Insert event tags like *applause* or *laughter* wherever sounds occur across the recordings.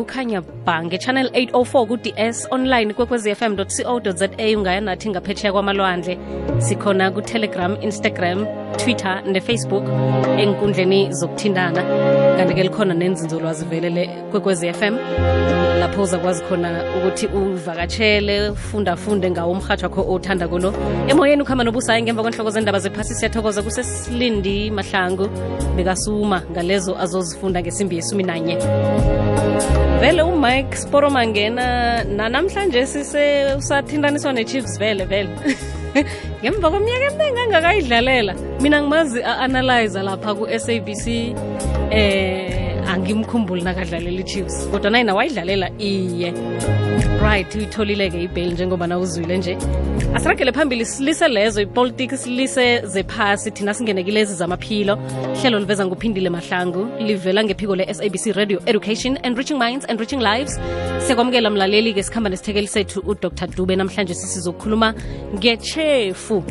kukhanya ba nge-channel 804 ku-ds online kwekwezfm co za ungaya nathi ngaphetsheya kwamalwandle. Sikhona ku-telegram instagram twitter nefacebook enkundleni zokuthintana. Kanti-ke likhona nenzinzolwazi velele kwekwezi FM lapho uzakwazi khona ukuthi uvakatshele fundafunde ngawo umrhatsho wakho othanda kulo emoyeni ukuhamba nobusayi ngemva kwenhloko zendaba zephasi siyathokoza kusesilindi mahlangu bekasuma ngalezo azozifunda ngesimbi yesumi nanye vele umike sporomangena nanamhlanje sise usathintaniswa ne-chiefs vele vele. *laughs* Ngemva kweminyaka eminingi angakayidlalela. Mina ngimazi a-analyza lapha ku-sabc eh angimkhumbuli nakadlalela i-chiefs kodwa naye nawayidlalela iye. Right uyitholile-ke ibheli njengoba nawuzwile nje. Asiragele phambili silise lezo ipolitiki silise zephasi thina singene kilezi zamaphilo. Hlelo liveza nguphindile mahlangu livela ngephiko le-sabc radio education and reaching minds and reaching lives. Siyakwamukela mlaleli-ke sikhamba nesithekeli sethu udr. Dube namhlanje sisizokhuluma ngechefu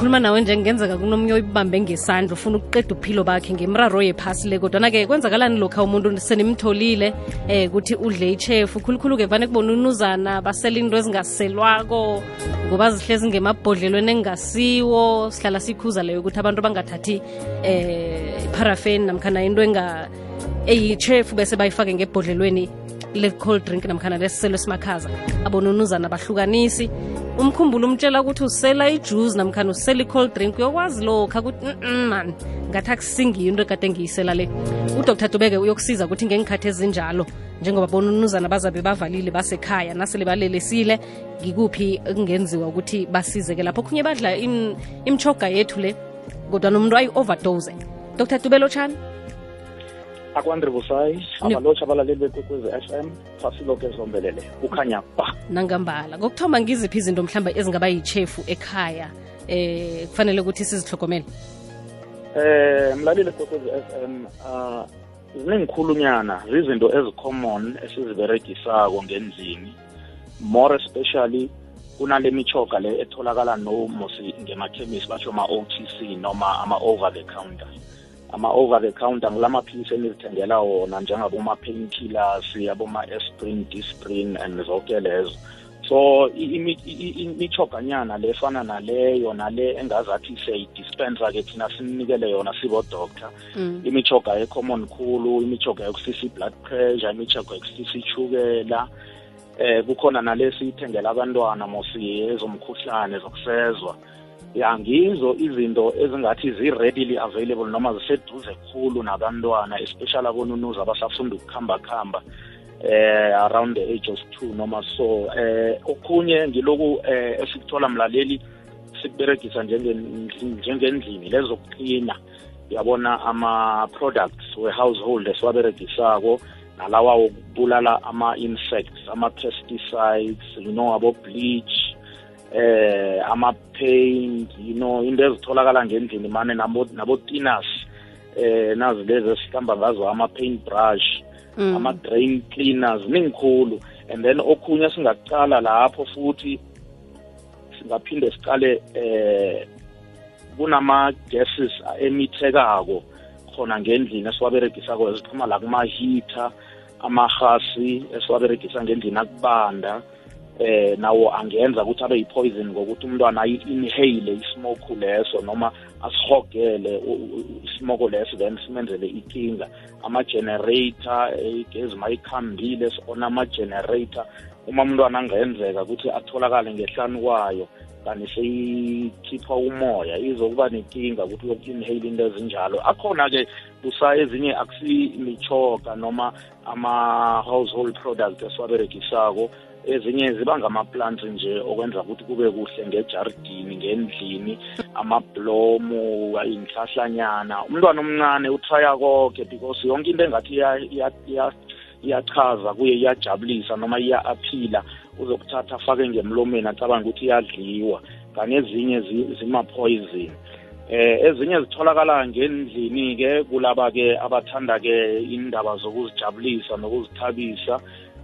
ngikhuluma nawe nje kungenzeka kunomunye oyibambe ngesandla ufuna ukuqeda uphilo bakhe ngemraro yephasi le. Kodwana-ke kwenzakalani lokha umuntu senimtholile eh ukuthi udle ichefu khulukhulu-ke vane kubona unuzana basela into ezingaselwako ngoba zihlezi ngemabhodlelweni engasiwo. Sihlala sikhuza leyo ukuthi abantu bangathathi eh parafeni namkhana into enga bese bayifake ngebhodlelweni le-cold drink namkhana lesiselo esimakhaza. Abonunuzana bahlukanisi umkhumbulo umtshela ukuthi usela ijuice namkhana usela i-cold drink. Uyokwazi lokha ukuthi mm man ngathi akusingiyo into ekade ngiyisela le. Udr dubeke uyokusiza ukuthi ngengikhathi ezinjalo njengoba bonunuzana bazabe bavalile basekhaya nasele balelesile ngikuphi kungenziwa ukuthi basizeke lapho? Khunye badla imchoga yethu le kodwa nomuntu ayi-overdose. Dr dubelo busayi abalotsha abalaleli bekwekwezi f m fasiloke zombelele kukhanya ba nangambala. Kokuthoma ngiziphi izinto mhlawumbe ezingaba yichefu ekhaya eh kufanele ukuthi sizihlogomele eh mlaleli kwekwezi f m uh, ziningikhulunyana zizinto ezicommon esiziberegisako ngendlini. More especially kunale michoga le etholakala nomusi ngemakhemisi basho ama-otc noma ama-over the counter. Ama-over the counter ngilamaphilisi enizithengela wona njengaboma-painkillers aboma-esprin disprin and zonke lezo. So imichoganyana le efana naleyo nale engazathi siyayidispensa ke thina sinikele yona sibodoctor mm. imichoga ecommon khulu imichoga yokusisa i-blood pressure imichoga yokusisa ichukela eh kukhona nale siyithengela abantwana mosiye ezomkhuhlane zokusezwa ya ngizo izinto ezingathi zi-readily available noma ziseduze khulu nabantwana especially abonunuza abasafunda ukukhamba khamba eh around the age of two noma so. Eh okunye ngiloku eh esikuthola mlaleli sikuberegisa njengendlini lezokuqina yabona ama-products we-household esiwaberegisako nalawa wokubulala ama-insects ama-pesticides you know abo-bleach eh ama-paint you know into ezitholakala ngendlini mane nabo-tinas eh nazi lezi esihlamba ngazo ama-paint brush mm. ama-drain cleaners ningikhulu and then okhunye singakucala lapho futhi singaphinde sicale eh kunama-gases emithekako khona ngendlini esiwaberegisako eziphuma la kuma-heater amahasi esiwaberegisa ngendlini akubanda eh nawo angenza ukuthi abe yipoison ngokuthi umntwana ayi-inhale ismoke leso noma asihogele ismoko leso then simenzele ikinga. Ama-generator igezi mayikhambile sona ama-generator. Uma umntwana angenzeka ukuthi atholakale ngehlanu kwayo kanti seyikhipha umoya izokuba nenkinga ukuthi uyoku-inhale into ezinjalo. Akhona-ke busa ezinye akusimichoga noma ama-household product esiwaberegisako ezinye ziba ngama-plants nje okwenza ukuthi kube kuhle ngejardini ngendlini amablomu inhlahlanyana umntwana omncane utraya konke because yonke into engathi iyachaza kuye iyajabulisa noma iya-aphila uzokuthatha afake ngemlomeni acabanga ukuthi iyadliwa. Kanye ezinye zima-poison. Eh ezinye zitholakala ngendlini ke kulaba ke abathanda ke indaba zokuzijabulisa nokuzithabisa.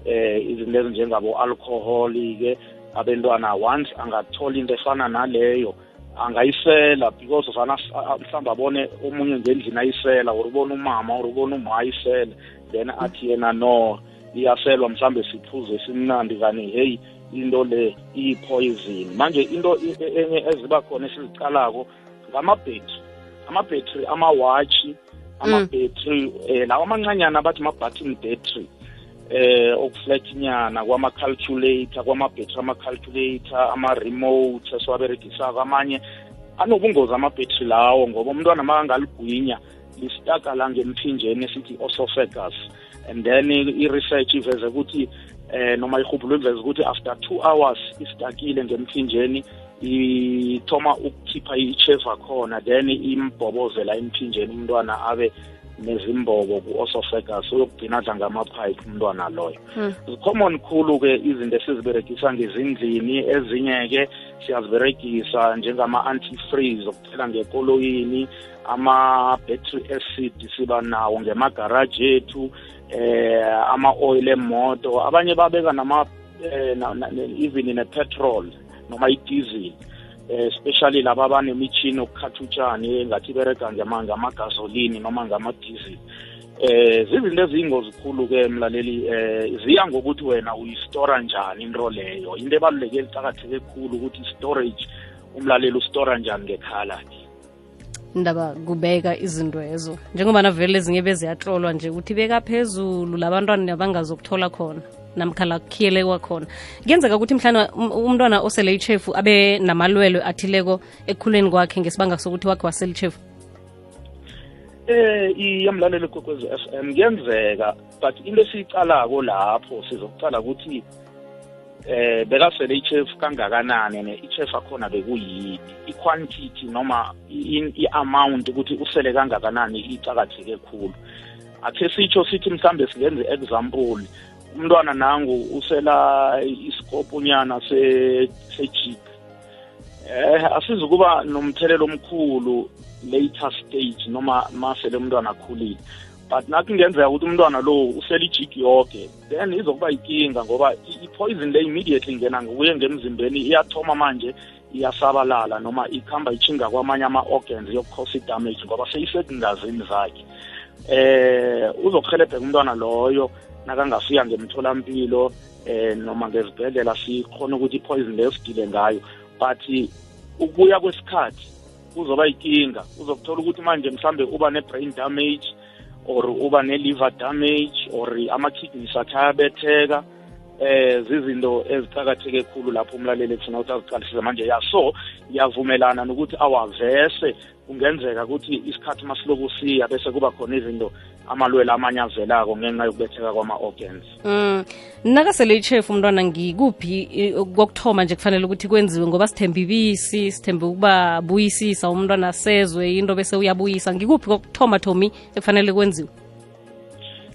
Eh izinto ezinjengabo alcohol ke abantwana once angathola into efana naleyo angayisela because vana mhlawumbe abone omunye ngendlini ayisela or ubone umama or ubone uma ayisele then athi yena no iyaselwa mhlambe siphuze simnandi kani hey into le iyi-poison manje into enye eziba khona esizicalako ngamabhetri amabhetri amawatshi amabhetri um lawo amancanyana abathi ma-button battery. Eh okufletnyana kwama-calculator kwama-battery ama-calculator ama-remote esiwaberegisako amanye anobungozi amabhetri lawo ngoba umntwana makangaligwinya listaka la ngemthinjeni esithi osophagus and then i-research iveze ukuthi eh noma ihubhulo iveze ukuthi after two hours istakile ngemthinjeni ithoma ukukhipha i-cheva khona then imbhobozela emthinjeni umntwana abe nezimbobo ku-osophagus uyokugcina adla ngamaphayiphi umntwana loyo. Hmm. zicommon khulu-ke izinto esiziberegisa ngezindlini ezinye-ke siyaziberegisa njengama-antifreeze okuthela ngekoloyini ama-battery acid siba nawo ngemagaraji ethu eh ama-oil emoto. Abanye babeka nama eh, even ne-petrol noma i-diesel. eh especially laba abanemitshini okukhatha utshani engathi iberega ngamagasolini noma ngama-diesel eh zizinto eziyingozi khulu-ke mlaleli eh ziya ngokuthi wena uyistora njani into leyo? Into ebaluleke elicakatheke khulu ukuthi storage umlaleli ustora njani ngekhala? Indaba kubeka izinto ezo. Njengoba navele ezinye beziyatlolwa nje ukuthi beka phezulu labantwana abangazokuthola khona namkhala kukhiyele kwakhona kuyenzeka ukuthi mhlawumbe um, umntwana osele ichefu abe namalwelwe athileko ekukhuleni kwakhe ngesibanga sokuthi wakhe wasele ichefu eh iyamlaleli kokwezi FM kuyenzeka but into esiyicalako lapho sizokucala ukuthi eh bekasele ichef kangakanani ne ichef akhona bekuyini iquantity noma i-amount ukuthi usele kangakanani icakatheke khulu. Akhe sitsho sithi mhlambe singenze example umntwana nangu usela isikoponyana sejik eh asizukuba nomthelelo omkhulu later stage noma masele umntwana akhulile. But nathi kungenzeka ukuthi umntwana lo usela ijiki yoke then izokuba yinkinga ngoba i-poison le immediately ingena kuye ngemzimbeni iyathoma manje iyasabalala noma ikhamba ichinga kwamanye ama-organs yokukhosa i-damage ngoba seyisekungazini zakhe. Eh uzokuhelebheka umntwana loyo nakangafika ngemtholampilo eh noma ngezibhedlela sikhona ukuthi i-poison leyo sidile ngayo. But ukuya kwesikhathi kuzoba yinkinga. Uzokuthola ukuthi manje mhlambe uba ne-brain damage or uba ne-liver damage or ama-kidneys akhe ayabetheka. Eh zizinto ezicakatheke khulu lapho umlaleli efuna ukuthi aziqalisise manje. Ya so ngiyavumelana nokuthi awavese. Kungenzeka ukuthi isikhathi masiloku siya bese kuba khona izinto amalwele amanye avelako ngenxa yokubetheka kwama-organs. Um nakasele ichefu umntwana ngikuphi kokuthoma nje kufanele ukuthi kwenziwe? Ngoba sithembe ibisi sithembe ukuba buyisisa umntwana sezwe into bese uyabuyisa. Ngikuphi kokuthoma thomi ekufanele kwenziwe?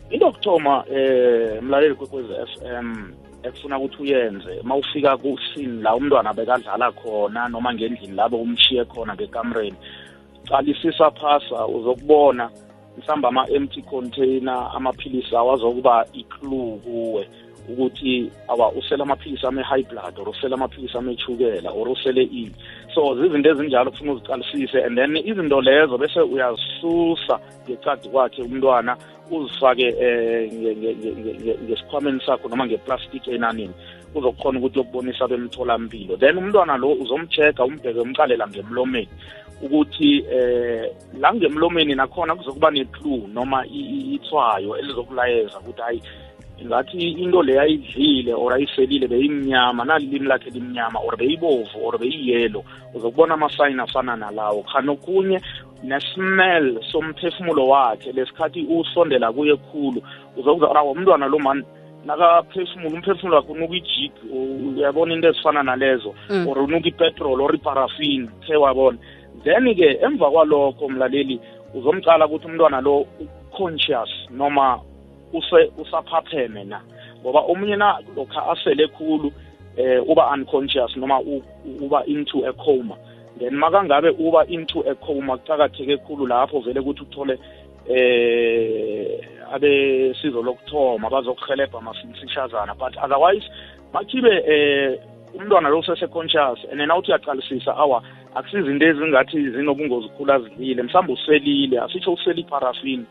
Into yokuthoma eh mlaleli kwekwezi m ekufuna ukuthi uyenze uma ufika kusini la umntwana bekadlala khona noma ngendlini labo umshiye khona ngekamreni qalisisa phasa uzokubona mhlawumbe ama-empty container amaphilisi awazokuba i-clue kuwe ukuthi awa usele amaphilisi ame-high blood or usele amaphilisi amechukela or usele ini. So zizinto ezinjalo kufuna uziqalisise and then izinto lezo bese uyazisusa ngecadi kwakhe umntwana uzifake um ngesikhwameni sakho noma ngeplastic enanini. Uzokukhona ukuthi yokubonisa bemtholampilo then umntwana lo uzomcheck umbheke umqalela ngemlomeni. Ukuthi eh la ngemlomeni nakhona kuzokuba ne-clue noma ithwayo elizokulayeza ukuthi hayi ngathi into le ayidlile or ayiselile beyimnyama nalilimi lakhe limnyama or beyibovu or beyiyelo uzokubona amasayini afana nalawo khanokunye nesmell somphefumulo wakhe lesikhathi usondela kuye khulu uzokuza awu umntwana lo mani nakaphefumula umphefumulo wakhe unuka ijik uyabona into ezifana nalezo mm. or unuka ipetrol or iparafin khe wabona then-ke emva kwalokho mlaleli uzomcala ukuthi umntwana lo conscious noma use usaphapheme na? Ngoba omunye na lokha asele khulu eh uba unconscious noma uba into a coma then makangabe uba into a coma kucakatheke khulu lapho vele ukuthi uthole eh abe sizo lokuthoma bazokuhelebha masimsishazana but otherwise makhibe eh umntwana lo usese conscious and then awuthi uyaqalisisa awa akusizinto ezingathi zinobungozi khulu azidlile mhlawumbe uselile asitsho usele iparafini.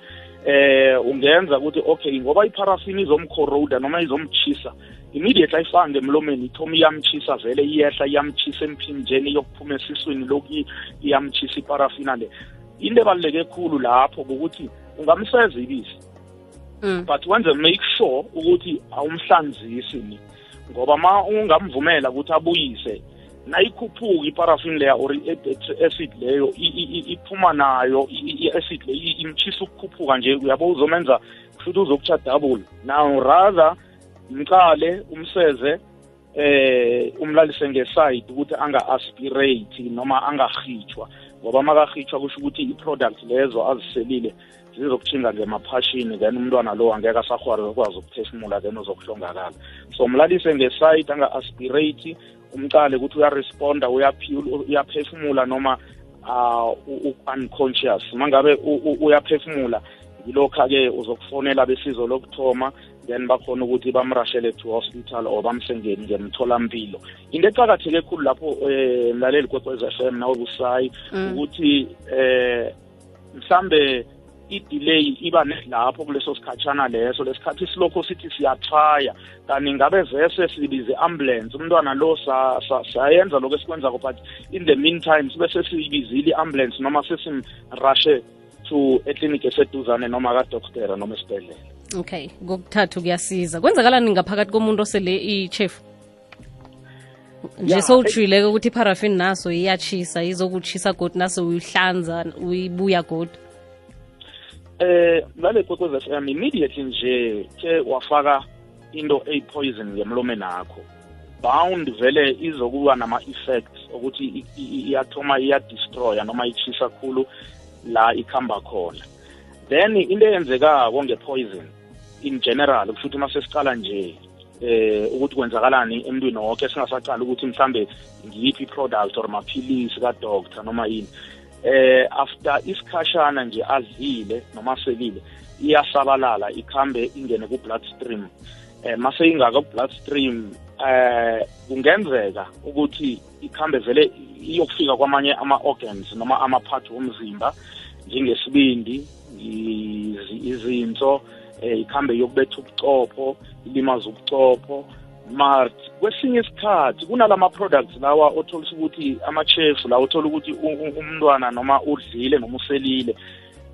Eh ungenza ukuthi okay ngoba iparafini izomcorroda noma izomchisa immediately ayifaka ngemlomeni ithoma iyamchisa vele iyehla iyamchisa emphinjeni iyokuphuma esiswini lokhu iyamchisa iparafina le. Into ebaluleke khulu lapho ukuthi ungamseza ibisi mm. but wenze make sure ukuthi awumhlanzisi ni. Ngoba ma ungamvumela ukuthi abuyise nayikhuphuka iparafin leya or i-acid leyo iphuma nayo i-acid le imchisa ukukhuphuka nje uyabo? Uzomenza kushuthi uzokutsha double. Now rather mqale umseze eh umlalise ngeside ukuthi anga-aspirate noma angahitshwa ngoba makahitshwa kusho ukuthi i-product lezo aziselile zizokutshinga ngemaphashini then umntwana lo angeke asahwari ukwazi ukuphefumula then uzokuhlongakala. So mlalise ngeside anga-aspirate umcale ukuthi uyaresponda uyaphefumula noma uh, unconscious mangabe uyaphefumula yilokhu-ke uzokufonela besizo lokuthoma then bakhona ukuthi bamrashele to hospital or bamsengeni ngemtholampilo into eqakatheke khulu lapho um mlaleli kwekwez f m nawe busayi Mm. ukuthi um mhlambe i-delay iba nelapho kuleso sikhatshana leso. Lesikhathi silokho sithi siyatraya kanti ngabe vese sibize ambulance umntwana lo sa- sa- sayenza lokho esikwenzako but in the meantime sibe sesiyibizile i-ambulance noma sesimrashe to ekliniki eseduzane noma kadoktera noma esibhedlela. Okay kokuthathu kuyasiza. Kwenzakalani ngaphakathi komuntu osele ichefu nje yeah, sowutshile-ke ukuthi iparafini naso iyachisa izokutshisa godi naso uyihlanza uyibuya godi eh lale kwekwez f m immediately nje ke wafaka into eyipoison ngemlomeni akho bound vele izokuba nama-effects ukuthi iyathoma iyadestroya noma ichisa khulu la ikhamba khona. Then into eyenzekako nge-poison in general kusho ukuthi uma sesiqala nje eh ukuthi kwenzakalani emntwini wonke singasaqali ukuthi mhlambe ngiyiphi i-product or maphilisi kadoctor noma yini. Eh after isikhashana nje adlile noma selile iyasabalala ikhambe ingene ku-blood stream eh mase ingaka ku-blood stream eh kungenzeka ukuthi ikhambe vele iyokufika kwamanye ama-organs noma ama-part womzimba njengesibindi izi- izinso eh ikhambe yokubetha ubucopho ilimaza ubucopho mart kwesinye isikhathi kunalama products lawa othola ukuthi ama-chef la uthola ukuthi u- u- umntwana noma udlile noma uselile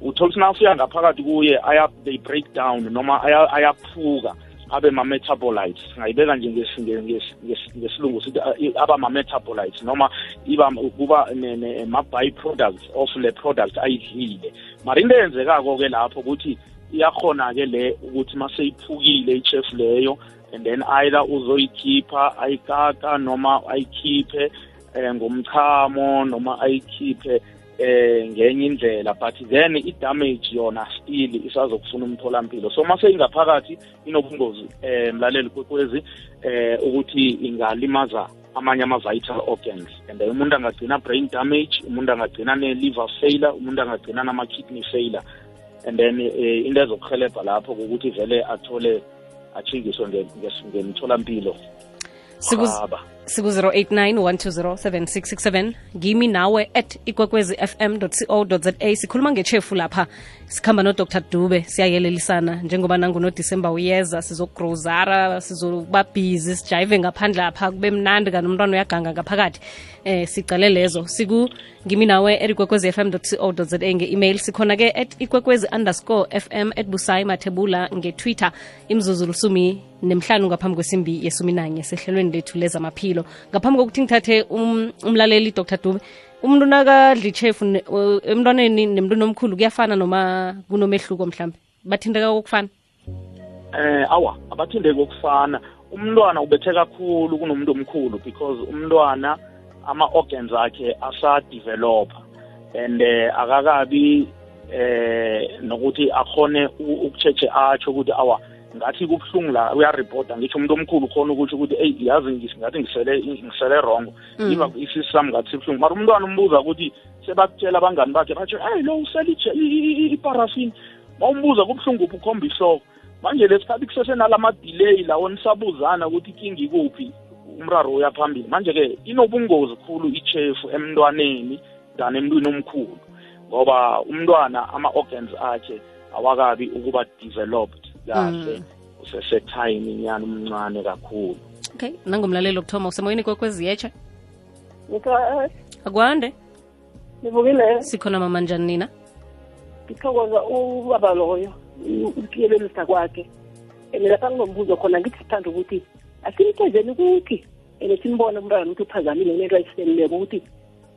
uthola ukuthi nawufika ngaphakathi kuye aya they break down noma aya- ayaphuka abe ma-metabolites singayibeka nje ngesi- nge- ngesi- ngesi- ngesilungu sithi uh, aba ma-metabolites noma iba kuba ne- ne- ma-byproducts of le product ayidlile. Mara into eyenzekako-ke lapho ukuthi iyakhona-ke le ukuthi maseyiphukile ichef leyo and then either uzoyikhipha ayikaka noma ayikhiphe eh, ngomchamo noma ayikhiphe eh ngenye indlela. But then i-damage yona still isazokufuna umtholampilo. So mase ingaphakathi inobungozi eh mlaleli kwekwezi eh ukuthi ingalimaza amanye ama-vital organs. And then umuntu angagcina brain damage umuntu angagcina ne-liver failure umuntu angagcina nama-kidney failure. And then eh, into ezokuhelebha lapho ukuthi vele athole achingiswe nge- nge- ngemtholampilo Siku- Khaba. Siku-089 1207667 ngimi nawe at ikwekwezi fm co za sikhuluma ngechefu lapha. Sikhamba nodr dube siyayelelisana njengoba nangunodisemba uyeza sizogrozara sizoba busy sijayive ngaphandle apha kube mnandi kanomntwana uyaganga ngaphakathi. Eh sicale lezo. Siku ngimi nawe at ikwekwezi fm co za nge-email. Sikhona-ke at ikwekwezi underscore fm at busayi mathebula ngetwitter. Imzuzu lusumi nemhlanu ngaphambi kwesimbi yesumi nanye sehlelweni lethu lezamaphilo ngaphambi kokuthi ngithathe um, umlaleli dr. Dube umuntu nakadla ichefu emntwaneni nemntwini omkhulu kuyafana noma kunomehluko mhlawumbe bathinteka kokufana? Eh awa abathindeki okufana umntwana ubethe kakhulu kunomuntu omkhulu because umntwana ama-organs akhe asadevelopa and eh, akakabi eh nokuthi akhone ukutshetshe atsho ukuthi awa ngathi kubuhlungu la uyaripota. Ngitsho umuntu omkhulu khona ukuthi ukuthi eyi yazi ngis- ngathi ngisele ngisele wrong. Mm. iba isisi sami ngathi sibuhlungu. Mara umntwana umbuza ukuthi sebakutshela abangani bakhe batsho hayi lo usele ije- i- i- i- iparafini mawumbuza kubuhlungu kuphi ukhomba ihloko. Manje lesikhathi kusesenala ma-delay lawo nisabuzana ukuthi ikinga ikuphi umraro uyaphambili manje-ke inobungozi khulu ichefu emntwaneni than emntwini omkhulu ngoba umntwana ama-organs akhe awakabi ukuba developed kahle usesethayini inyani umncane kakhulu. Okay nangomlaleli okuthoma usemoyeni kwekweziyetsha Ngithokoza akwande? Nivukile sikhona mama njani nina? Ngithokoza ubaba loyo ukuyelelisa kwakhe. And lapha nginombuzo khona ngithi sithanda ukuthi asimtshezeni ukuthi and simbone umntwana ukuthi uphazamile nento ayiselileko ukuthi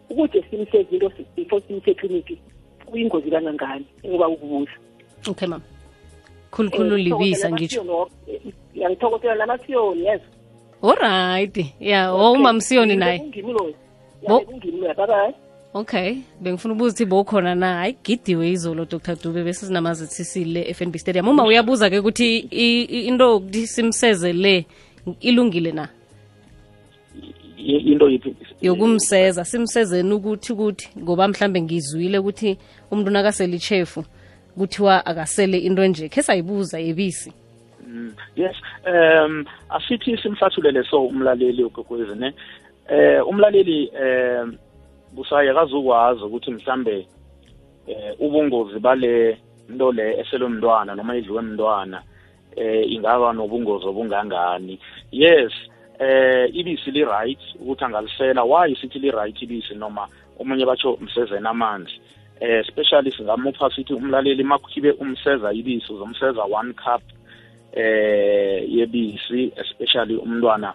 ukuthi simhlezi into before simse ekliniki kuyingozi kangangani? Engoba ukubuza okay mama khulukhulu libisa ngitsho yangithokozela namasiyoni yes. Olright ya o umamsiyoni naye. okay. Bengifuna ukubuza ukuthi bowukhona na? Hayi gidiwe izolo dr. Dube bese sinamazithisile e-fnb stadium. Uma uyabuza-ke ukuthi into yokuthi simseze le ilungile na? I- into yiphi? Yokumseza. Simsezeni ukuthi ukuthi ngoba mhlambe ngizwile ukuthi umuntu nakasele ichefu kuthiwa akasele into nje khe sayibuza yebisi. Mm, yes um asithi simhlathulele so umlaleli ugokwezi ne? Eh umlaleli um busaye akazukwazi ukuthi mhlambe eh ubungozi bale nto le eselwe mntwana noma idliwe mntwana eh ingaba nobungozi obungangani. Yes eh ibisi li right ukuthi angalisela why sithi li right ibisi noma omunye batsho msezeni amanzi eh especially singamupha sithi umlaleli makhibe umseza ibisi uzomseza one cup eh yebisi especially umntwana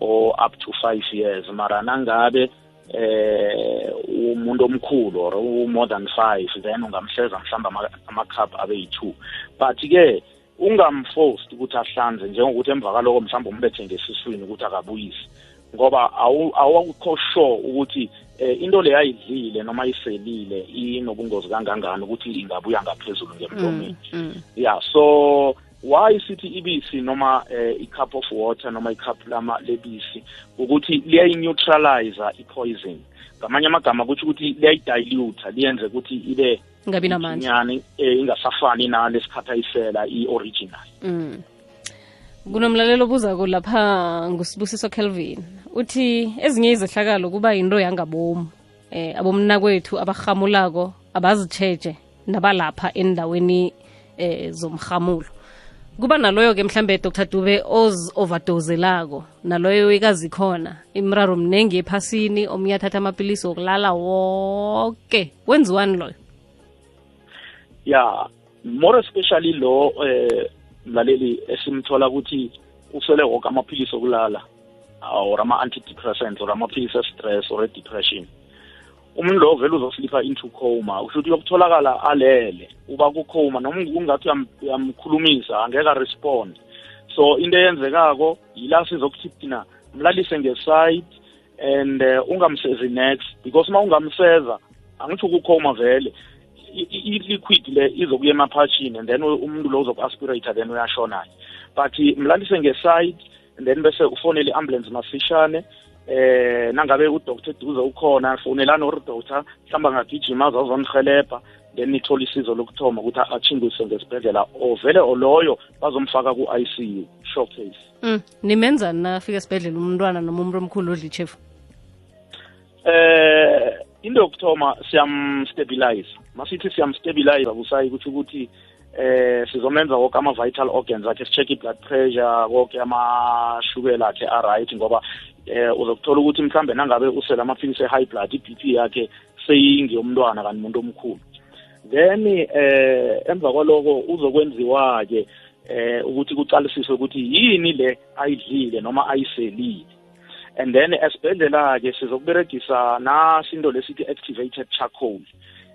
o up to 5 years. Mara nangabe eh umuntu omkhulu or more than 5 then ungamhleza mhlamba ama-cup abe yi-2 but ke ungamforced ukuthi ahlanze njengokuthi emva kaloko mhlawumbe umbethe ngesiswini ukuthi akabuyisi. Ngoba awu- awukho sure ukuthi eh, into le ayidlile noma iselile inobungozi kangangani ukuthi ingabuya ngaphezulu ngemlomeni mm. yeah so why sithi ibisi noma eh, i-cup of water noma i-cup lebisi ukuthi liyayi-neutralizer i-poison ngamanye amagama kutho ukuthi liyayidilute liyenze ukuthi ibe ngabi namandla eh, ingasafani nalesikhathayisela i-original Mm. Kunomlaleli obuzako lapha ngusibusiso kelvin uthi ezinye izehlakalo kuba yinto yangabomu. Eh abomnakwethu abarhamulako abazitsheje nabalapha endaweni eh zomhamulo kuba naloyo ke mhlambe Dr. Dube oz overdoselako naloyo ikazi khona imraro mnengi ephasini omunye athatha amapilisi okulala wonke wenziwani loyo? Yeah more especially lo eh mlaleli esimthola ukuthi usele wonke amaphilisi okulala or ama-antidepressants or amaphilisi e-stress or e-depression. Umuntu lo vele uzoslipha into coma usho ukuthi uyokutholakala alele uba ku-coma noma kungathi uyam- uyamkhulumisa angeke arespond. So into eyenzekako yila sizokuthi thina mlalise ngeside and uh, ungamsezi next because uma ungamseza angitsho kucoma vele. I-liquid le izokuya emaphatshini and then u- umuntu lo uzoku-aspirata then uyashona but mlalise ngeside and then bese ufonele i-ambulance masishane eh nangabe udoctor eduze ukhona fonelani or doctor mhlawumbe angagijima azazonihelebha then nithole isizo lokuthoma ukuthi achingise ngesibhedlela or vele oloyo bazomfaka ku-icu shock case mm. nimenzani nafika esibhedlela umntwana noma umuntu omkhulu odla ichefu eh into yokuthoma siyamstabilize. Masithi siyamstabilize akusayi ukuthi ukuthi eh sizomenza wonke ama-vital organs akhe si-check i-blood pressure konke amashukela akhe a-right ngoba eh uzokuthola ukuthi mhlambe nangabe usele amaphilisi e-high blood i-b p yakhe seyingeyomntwana kanti umuntu omkhulu. Then eh emva kwaloko uzokwenziwa-ke eh ukuthi kucalisiswe ukuthi yini le ayidlile noma ayiselile. And then esibhedlela-ke sizokuberegisa nasinto lesithi activated charcoal.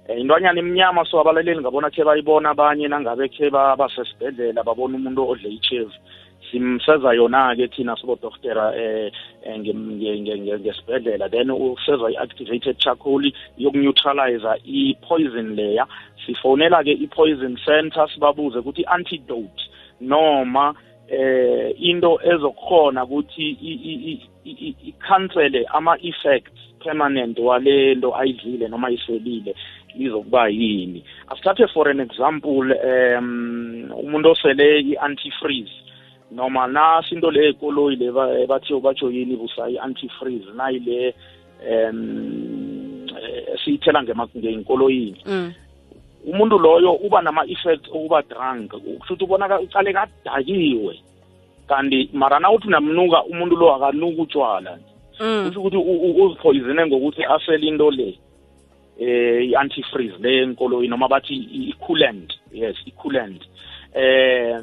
Eh intwanyana imnyama so abalaleli ngabona khe bayibona abanye nangabe khe ba- basesibhedlela babona umuntu odle ichevu simseza yona-ke thina sibodoktera eh eh, nge- nge- nge- nge- ngesibhedlela. Then useza i-activated charcoal yokuneutralizer i-poison layer sifonela-ke i-poison center sibabuze ukuthi i-antidote noma eh into ezokhona ukuthi i- i- i- i- i- ikhansele ama-effects permanent wale nto ayidlile noma ayiselile izokuba yini asithathe for an example um umuntu osele i-antifreeze noma nasi into le ekoloyi le ba- bathiyo batsho yini busa i-anti-freeze nayile um siyithela ngema- ngey'nkoloyini mm. Umuntu loyo uba nama-effects okuba drunk kusho ukuthi ubonaka ucale kadakiwe. Kanti mara na uthi namnuka umuntu lo akanuka utshwala Mm. kusho ukuthi u- u- uziphoyizene ngokuthi asele into le eh i-antifreeze le enkoloyi noma bathi i-coolant yes i-coolant. Eh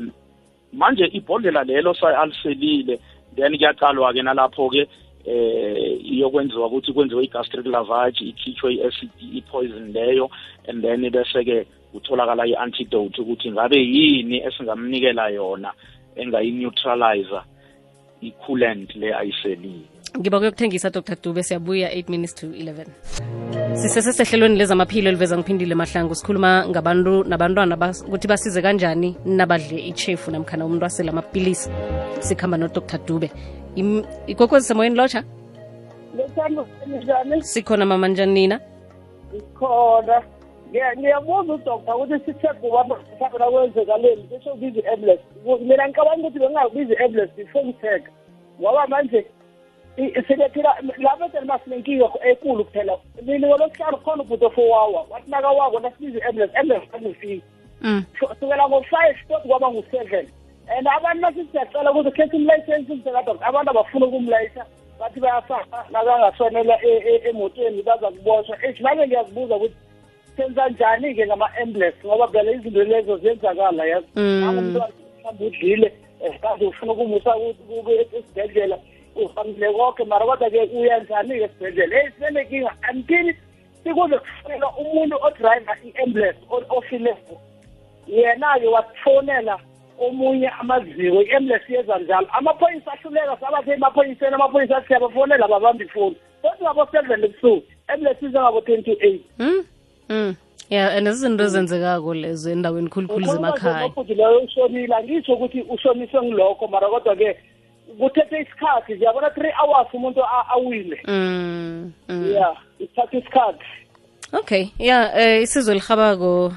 manje ibhodlela lelo aliselile then kuyaqalwa-ke nalapho-ke eh iyokwenziwa ukuthi kwenziwe i-gastric lavage ikhitshwe i-acid i-poison leyo and then bese-ke kutholakala i-antidote ukuthi ngabe yini esingamnikela yona engayi-neutralizer i-coolant le ayiselile ngiba kuyokuthengisa dr. Dube siyabuya 8 minutes to 11 sisesesehlelweni lezamaphilo eliveza ngiphindile mahlangu. Sikhuluma ngabantu nabantwana ukuthi basize kanjani nabadle ichefu namkhana umuntu asele amapilisi. Sikhamba nodr. Dube. Ikwekwezi semoyeni lotsha? Sikhona mama njani nina? Khona ngiyabuza udoktor ukuthi sithebhe ubamhlabela kwenzekaleni. Kusho ubiza i-ambulance mina ngicabanga ukuthi bengingakubiza i-ambulance before ngitheka ngoba manje silephila lapho etheni masinenkinga ekulu kuphela. Mina ngolosihlanu khona ubhuti ofowawa wathi nakawako nasibiza i-ambulance ambulance angifiki mm. sukela ngo-five tot kwaba ngu-seven. And abantu nasisiyacela ukuthi khetha umlayisensi umsekadokta abantu abafuna ukumlayisa bathi bayafaka nakangaswanela e- e- emotweni baza kuboshwa ethi nake ngiyazibuza ukuthi senza njani-ke ngama-ambulance? Ngoba vele izinto lezo ziyenzakala yazi? Mm. nangumntwana mhlawumbe udlile um ufuna ukumusa esibhedlela uvamile konke mara kodwa-ke uyanjani-ke esibhedlela? Eyi sinenkinga antini sikuze kufonelwa umuntu odrayiva i-ambulance o- ofileyo yena-ke wasifonela omunye amaziko i-ambulance yenza njalo. Amaphoyisa ahluleka sabathe emaphoyiseni amaphoyisa athi siyabafonela ababambi ifoni. Sothi ngabo-seven ebusuku ambulance ize ngabo-twenty eight. Mm? Mm. ya and izinto ezenzekako lezo endaweni khulukhulu zemakhaya. leyo ushonile angitsho ukuthi ushoniswe ngilokho mara kodwa-ke kuthethe isikhathi ziyabona three hours umuntu a- awile. Mm. mm. ya ithatha isikhathi. Okay ya eh, isizwe elihabako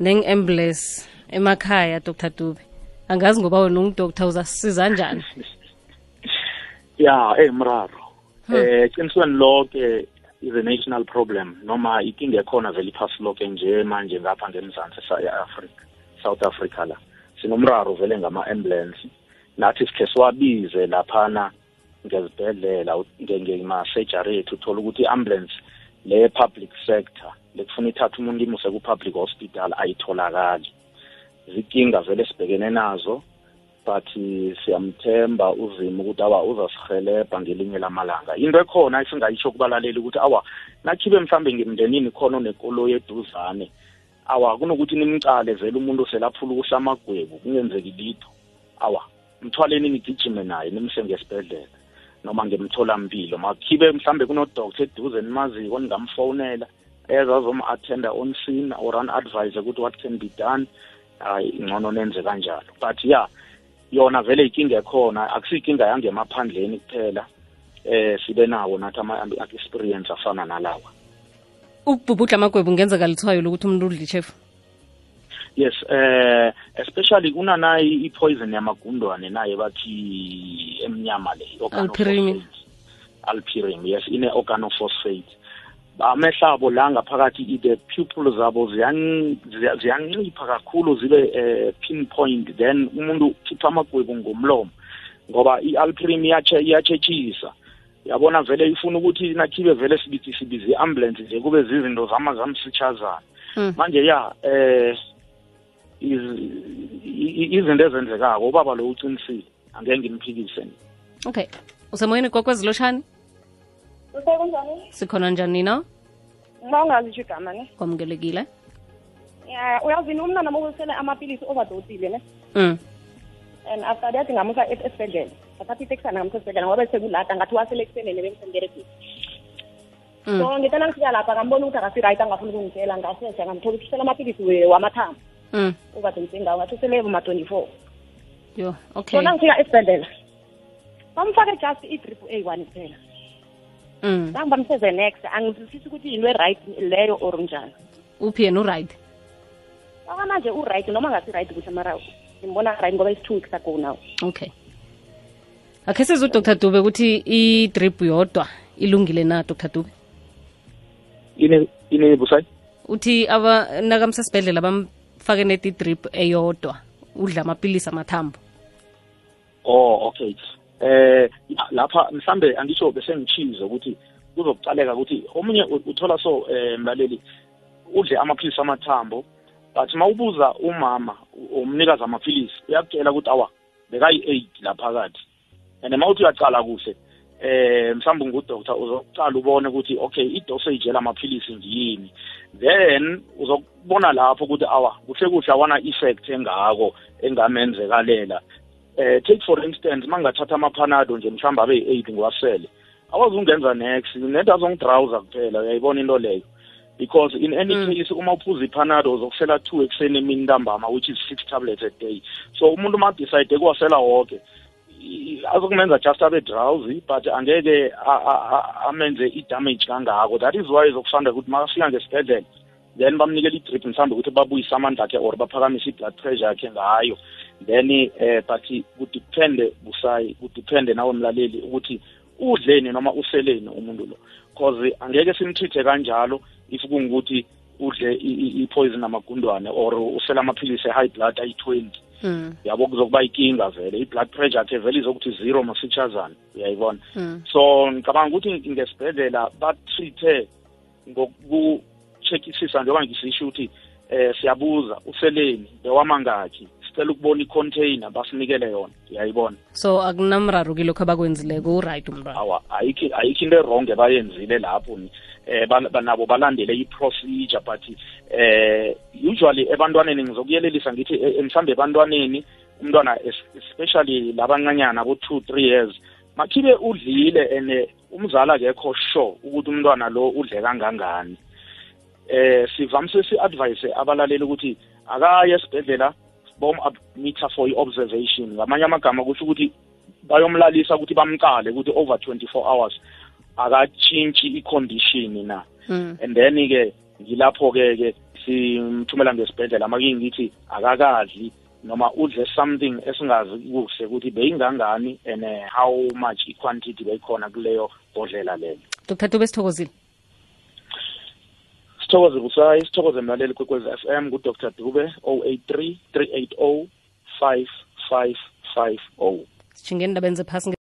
neng-ambulance emakhaya dr. Dube. Angazi ngoba wena ungudoktor uzasisiza njani? *laughs* Ya hey mraro. Eh qinisweni lonke is a national problem noma ikinga ekhona vele iphasi lonke nje manje ngapha ngemzansi sa-africa south africa la. Sinomraro vele ngama-ambulance nathi sikhe siwabize laphana ngezibhedlela ngema-surgery ethu uthola ukuthi i-ambulance le public sector lekufuna ithatha umuntu imuse ku-public hospital ayitholakali. Zikinga vele sibhekene nazo but siyamthemba uzima ukuthi awa uzasihelebha ngelinye lamalanga. Into ekhona esingayisho kubalaleli ukuthi awa nakhibe mhlambe ngemndenini khona onekoloyi eduzane awa kunokuthi nimcale vele umuntu selaphula ukusa amagwebu kungenzeki litho. Awa. Mthwaleni nigijime naye nimse ngesibhedlela. Noma ngemtholampilo makhibe mhlambe kunodoktor eduze nimaziko ningamfowunela eza azom-attenda on scene or an-advise ukuthi what can be done. Hayi ngcono nenze kanjalo. But ya yona vele ikinga ekhona. Akusiyinkinga yangemaphandleni kuphela. Eh sibe nawo nathi ama-experience afana nalawa. Ukubhubhudla amagwebu ngenzeka lithwayo lokuthi umuntu udla ichefu yes eh especially kunanayi i-poison yamagundwane naye bathi emnyama le Alpirim. alpirim yes ine-organophosphate amehlabo la ngaphakathi the pupil zabo ziyan- ziya- ziyancipha kakhulu zibe eh, pinpoint then umuntu ukhipha amagwebu ngomlomo ngoba i-alpirim iyatshe- iyatshetshisisa yabona vele ifuna ukuthi nakhibe vele sibithi sibize i-ambulance nje kube zizinto zama zamsitshazana Mm. manje ya eh izinto ezenzekako. Ubaba lo ucinisile. Angeke ngimphikise. Okay. Usemoyeni kokwezilotshani sikhona njani nina? Ma ungazisho igama ne? Kwamukelekile ya uyazini umntana mokusele amapilisi overdosile ne? Mm. and after that ngamusa es- esibhedlela. Athatha itekisana ngamusa esibhedlela ngoba besekulada. Ngathi wasele ekusenene bemsengerekile Mm. so ngithe ngifika lapha ngambona ukuthi akasiright angafuni ukungitshela. Ngasesha ngamthola ukuthi usela amapilisi we- wamathambo Mm. overdose ngawo ngathi usele ma-twenty four yo so okay nangifika esibhedlela. Bamfake just i-drip eyi-one kuphela. Mm. nangibamseze next angizwisisi ukuthi yinto e-right leyo or njani uphi yena uright? Okwamanje u-right noma ngasi-right kuhle mara ngimbona right ngoba is two weeks ago now. Okay. Akhe sizwe udr. Dube ukuthi i-drip yodwa ilungile na dr. Dube? Ine ine busayi uthi aba nakamsesibhedlela bamfake net i-drip eyodwa. Udla amapilisi amathambo. Oh okay. Eh lapha mhlambe angisho bese ngichize ukuthi kuzokucaleka ukuthi omunye uthola so eh mlaleli udle amaphilisi amathambo but mawubuza umama umnikazi amaphilisi uyakutshela ukuthi awa bekayi-8 laphakathi. And mawuthi uyaqala kuhle eh mhlawumbe ngudoctor uzoqala ubone ukuthi okay i-dosage yalamaphilisi ngiyini then uzokubona lapho ukuthi awa kuhle kuhle awana effect engako engamenzekalela eh take for instance mangathatha amaphanado nje mhlawumbe abe yi-8 ngiwasele awazi ungenza next nento azongidrawuza kuphela uyayibona into leyo. Because in any Mm. case uma uphuza iphanado uzokusela two ekuseni emini ntambama which is six tablets a day. So umuntu uma decide kuwasela wonke i- azokumenza just abe drowsy but angeke a- a- a- amenze i-damage kangako. That is why zokusanda ukuthi makafika ngesibhedlela then bamnikela i-drip mhlawumbe ukuthi babuyise amandla akhe or baphakamise i-blood pressure yakhe ngayo. Then eh but kudiphende busayi kudiphende nawe mlaleli ukuthi udleni noma useleni umuntu lo. Cause angeke simtreat kanjalo if kungukuthi udle i- i- i-poison amagundwane or usela amaphilisi e-high blood ayi-20 mm. yabo kuzokuba ikinga vele. I-blood pressure yakhe vele izokuthi zero masitshazana uyayibona? Mm. so ngicabanga ukuthi ngesibhedlela batreat-e ngokucheckisisa njengoba ngisisho ukuthi eh siyabuza useleni bewamangakhi sicela ukubona i-container basinikele yona. Uyayibona? So akunamraro kilokho abakwenzileko? Uright umntwana. Awa ayikho into eronge bayenzile lapho um eh ba- ba- nabo balandele i-procedure but eh usually ebantwaneni ngizokuyelelisa ngithi eh, eh, mhlambe ebantwaneni umntwana es- especially labancanyana bo 2 3 years makhibe udlile and umzali akekho sure ukuthi umntwana lo udle kangangani. Eh sivamise si-advise abalaleli ukuthi akaye esibhedlela bom-admitha for i-observation. Ngamanye amagama kusho ukuthi bayomlalisa ukuthi bamqale ukuthi over 24 hours akatshintshi i-condition na. Mm. and then ke ngilapho-ke ke simthumela ngesibhedlela makingithi akakadli noma udle something esingazi kuhle ukuthi beyingangani and eh, how much i-quantity beyikhona kuleyo bodlela leyo. Dr dube sithokozile? Sithokoze busayi sithokoze mlaleli kwekwezi f m ngudr dube 083 380 5550 sijinge endabeni zephasi